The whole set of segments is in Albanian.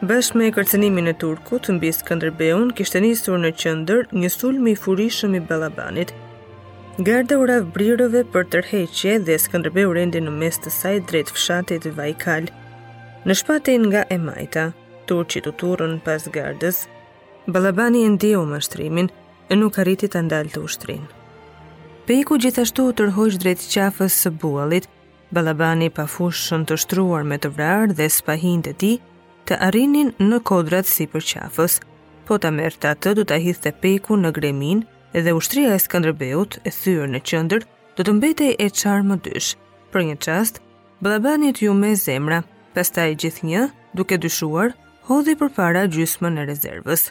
Bashkë me kërcënimin e Turkut mbi Skënderbeun, kishte nisur në qendër një sulm i furishëm i Ballabanit. Garda u ra brirëve për tërheqje dhe Skënderbeu rendi në mes të saj drejt fshatit Vajkal. Në shpatin nga e majta, turqit u turrën pas gardës, Ballabani e ndjeu mashtrimin e nuk arriti ta ndalte ushtrinë. Pejku gjithashtu u tërhoq drejt qafës së Buallit, Ballabani pa fushën të shtruar me të vrarë dhe spahinjtë e tij, të arrinin në kodrat sipër qafës. Po ta merrte atë, do ta hidhte Pejkun në greminë dhe ushtria e Skënderbeut e thyer në qendër do të mbetej e çarë më dysh. Për një çast, Ballabanit iu mek zemra, pastaj gjithnjë, duke dyshuar, hodhi përpara gjysmën e rezervës.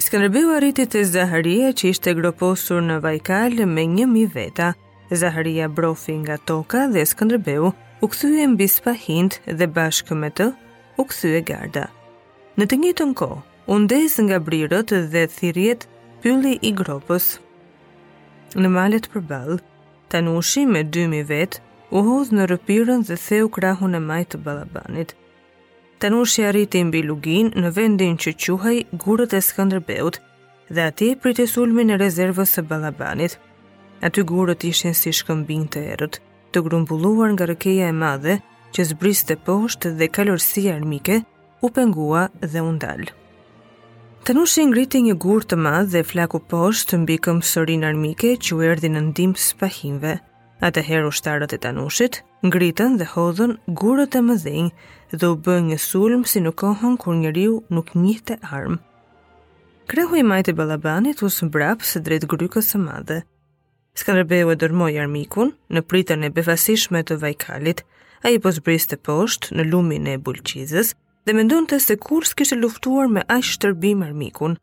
Skënderbeu arriti te Zaharia që ishte groposur në Vajkal me një mijë veta. Zaharia brofi nga toka dhe Skënderbeu u kthye mbi spahinjtë dhe bashkë me të u kthye garda. Në të njëjtën kohë, u ndez nga brirët dhe thirrjet pylli i Gropës. Në malet përballë, Tanushi me 2000 vetë u hodh në rrëpirën dhe theu krahun e majtë të Ballabanit. Tanushi arriti mbi luginë në vendin që quhej Gurët e Skënderbeut dhe atje priti sulmin e rezervës së Ballabanit. Aty gurët ishin si shkëmbinj të errët, të grumbulluar nga rrëkeja e madhe që zbriste poshtë dhe kalorësia armike, u pengua dhe u ndal. Tanushi ngriti një gur të madh dhe e flaku poshtë mbi këmbësorinë armike që u erdhi në ndihmë spahinjve. Atëherë ushtarët e Tanushit ngritën dhe hodhën gurët e mëdhenj dhe u bë një sulm si në kohën kur njeriu nuk njihte armë. Krahu i majtë i Ballabanit u zmbraps drejt Grykës së Madhe. Skënderbeu e dërrmoi armikun në pritën e befasishme të Vajkalit. Ai po zbriste poshtë në lumin e Bulqizës dhe mendonte se kurrë s'kishte luftuar me aq shtërbim armikun.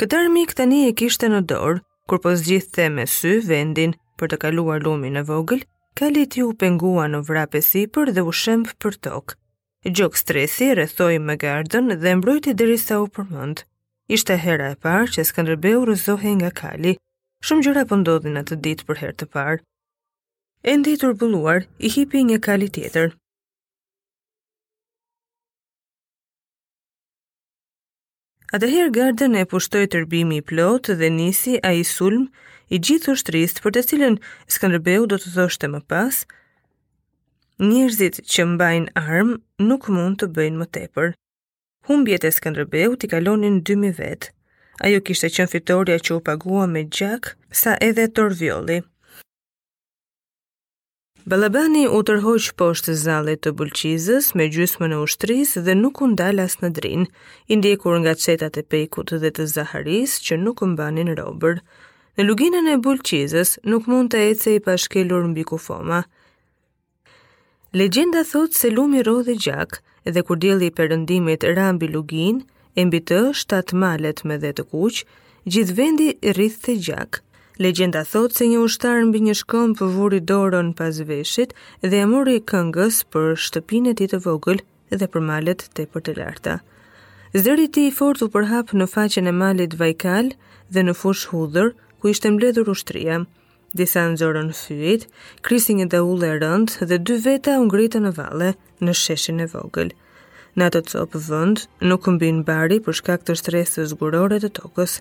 Këtë armik tani e kishte në dorë, kur po zgjidhte me sy vendin për të kaluar lumin e vogël, kali iu pengua në vrap e sipër dhe u shemb për tokë. Gjok Stresi e rrethoi me gardën dhe e mbrojti derisa u përmend. Ishte hera e parë që Skënderbeu rrëzohej nga kali. Shumë gjëra po ndodhnin atë ditë për herë të parë. Ende i turbulluar, i hipi një kali tjetër. Atëherë gardën e pushtoi tërbimi i plotë dhe nisi ai sulm i gjithë ushtrisë për të cilën Skënderbeu do të thoshte më pas, njerëzit që mbajnë armë nuk mund të bëjnë më tepër. Humbjet e Skënderbeut i kalonin 2000 vetë. Ajo kishte qenë fitorja që u pagua me gjak sa edhe Torviolli. Ballabani u tërhoq poshtë zallit të Bulqizës me gjysmën e ushtrisë dhe nuk u ndal as në Drin, i ndjekur nga çetat e Pekut dhe të Zaharisë që nuk mbanin robër. Në luginën e Bulqizës nuk mund të ecej pa shkelur mbi kufoma. Legjenda thotë se lumi rrodhi gjak dhe kur dielli i perëndimit ra mbi luginë, E mbi të shtatë malet me dhe të kuq, gjithë vendi rridhte gjak. Legjenda thotë se një ushtar mbi një shkëmb vuri dorën pas veshit dhe ia mori këngës për shtëpinë e tij të vogël dhe për malet tepër të larta. Zëri i tij i fortë u përhap në faqen e malit Vajkal dhe në Fushë Hudhër, ku ishte mbledhur ushtria. Disa nxorën fyejt, krisi një daulle e rëndë dhe dy veta u ngritën në valle në sheshin e vogël. Në atë copë vend nuk mbinte bari për shkak të shtresës gurore të tokës.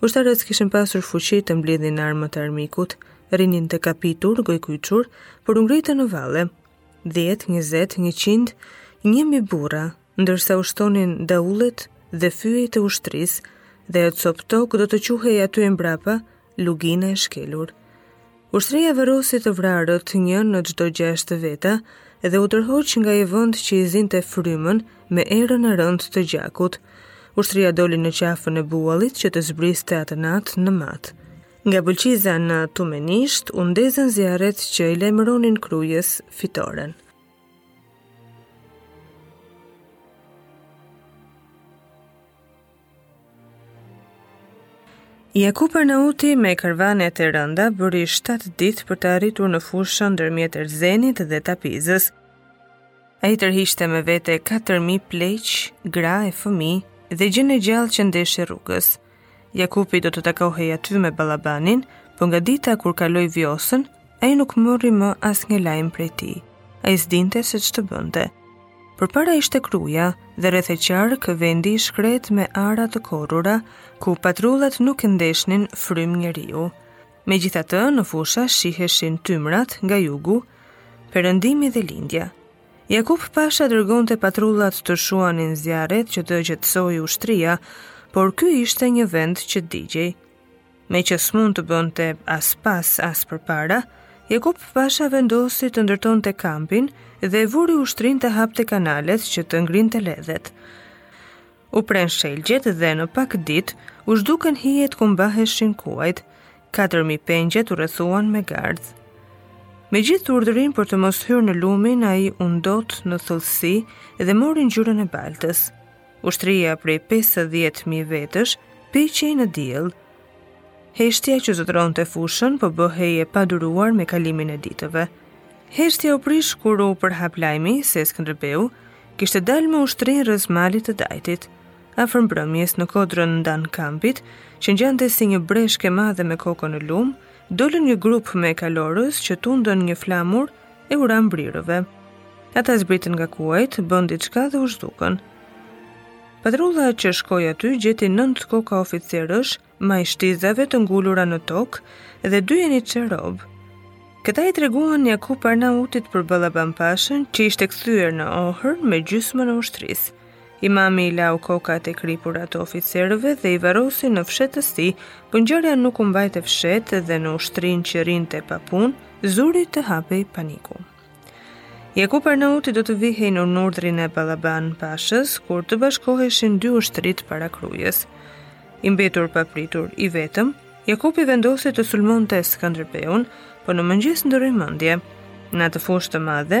Ushtarët s'kishin pasur fuqi të mblidhin armët e armikut, rrinin të kapitur, gojëkyçur, por u ngritën në valle. 10, 20, 100, 1000 burra, ndërsa ushtonin daullet dhe fyejt e ushtrisë, dhe ajo copë tokë do të quhej aty e mbrapa, Lugina e shkelur. Ushtria varrosi të vrarët një në çdo gjashtë veta dhe u tërhoq nga ai vend që i zinte frymën me erën e rëndë të gjakut. Ushtria doli në Qafën e Buallit që të zbriste atë natë në Mat. Nga Bulqiza në Tumenisht, u ndezën zjarret që i lajmëronin Krujës fitoren. Jakup Arnauti me karvanet e rënda bëri 7 ditë për të arritur në fushën ndërmjet Erzenit dhe Tapizës. Ai tërhiqte me vete 4.000 pleq, gra e fëmijë dhe gjënë e gjallë që ndeshte rrugës. Jakupi do të takohej aty me Ballabanin, po nga dita kur kaloi Vjosën, ai nuk mori më asnjë lajm prej tij, ai s'dinte se ç'të bënte. Përpara ishte Kruja dhe rreth e qark vendi i shkretë me ara të korrura, ku patrullat nuk ndeshnin frymë njeriu. Megjithatë në fusha shiheshin tymrat nga jugu, perëndimi dhe lindja. Jakup Pasha dërgonte patrullat të shuanin zjarret që të qetësohej ushtria, por ky ishte një vend që digjej. Meqë s'mund të bënte as pas as përpara, Jakup Pasha vendosi të ndërtonte kampin dhe vuri ushtrinë të hapte kanalet që të ngrinte ledhet. U prenë shelgjet dhe në pak ditë, u zhdukën hijet ku mbaheshin kuajt, 4.000 pengjet u rrethuan me gardh. Me gjithë urdhërin për të mos hyrë në lumë, ai u ndot në thellësi dhe mori ngjyrën e baltës. Ushtria prej 50.000 vetësh piqej në diell. Heshtja që zotëronte fushën po bëhej e paduruar me kalimin e ditëve. Heshtja u prish kur u përhap lajmi se Skënderbeu kishte dalë me ushtrinë rrëzë malit të Dajtit. Afër mbrëmjes në kodrën ndanë kampit, që ngjante si një breshkë e madhe me kokën në lumë, dolën një grup me kalorës që tundën një flamur e u ranë brirëve. Ata zbritën nga kuajt, bënë diçka dhe u zhdukën. Patrulla që shkoi aty gjeti nëntë koka oficerësh, majë shtizave të ngulura në tokë dhe dy jeniçerë robë. Këta i treguan Jakup Arnautit për Ballaban Pashën që ishte kthyer në Ohër me gjysmën e ushtrisë. Imami i lau kokat e kripura të oficerëve dhe i varrosi në fshehtësi, po ngjarja nuk u mbajt e fshehtë dhe në ushtrinë që rrinte pa punë, zuri të hapej paniku. Jakup Arnauti do të vihej në urdhrin e Ballaban Pashës, kur të bashkoheshin dy ushtritë para Krujës. I mbetur papritur i vetëm, Jakupi vendosi të sulmonte Skënderbeun, po në mëngjes ndërroi mendje. Në atë fushë të madhe,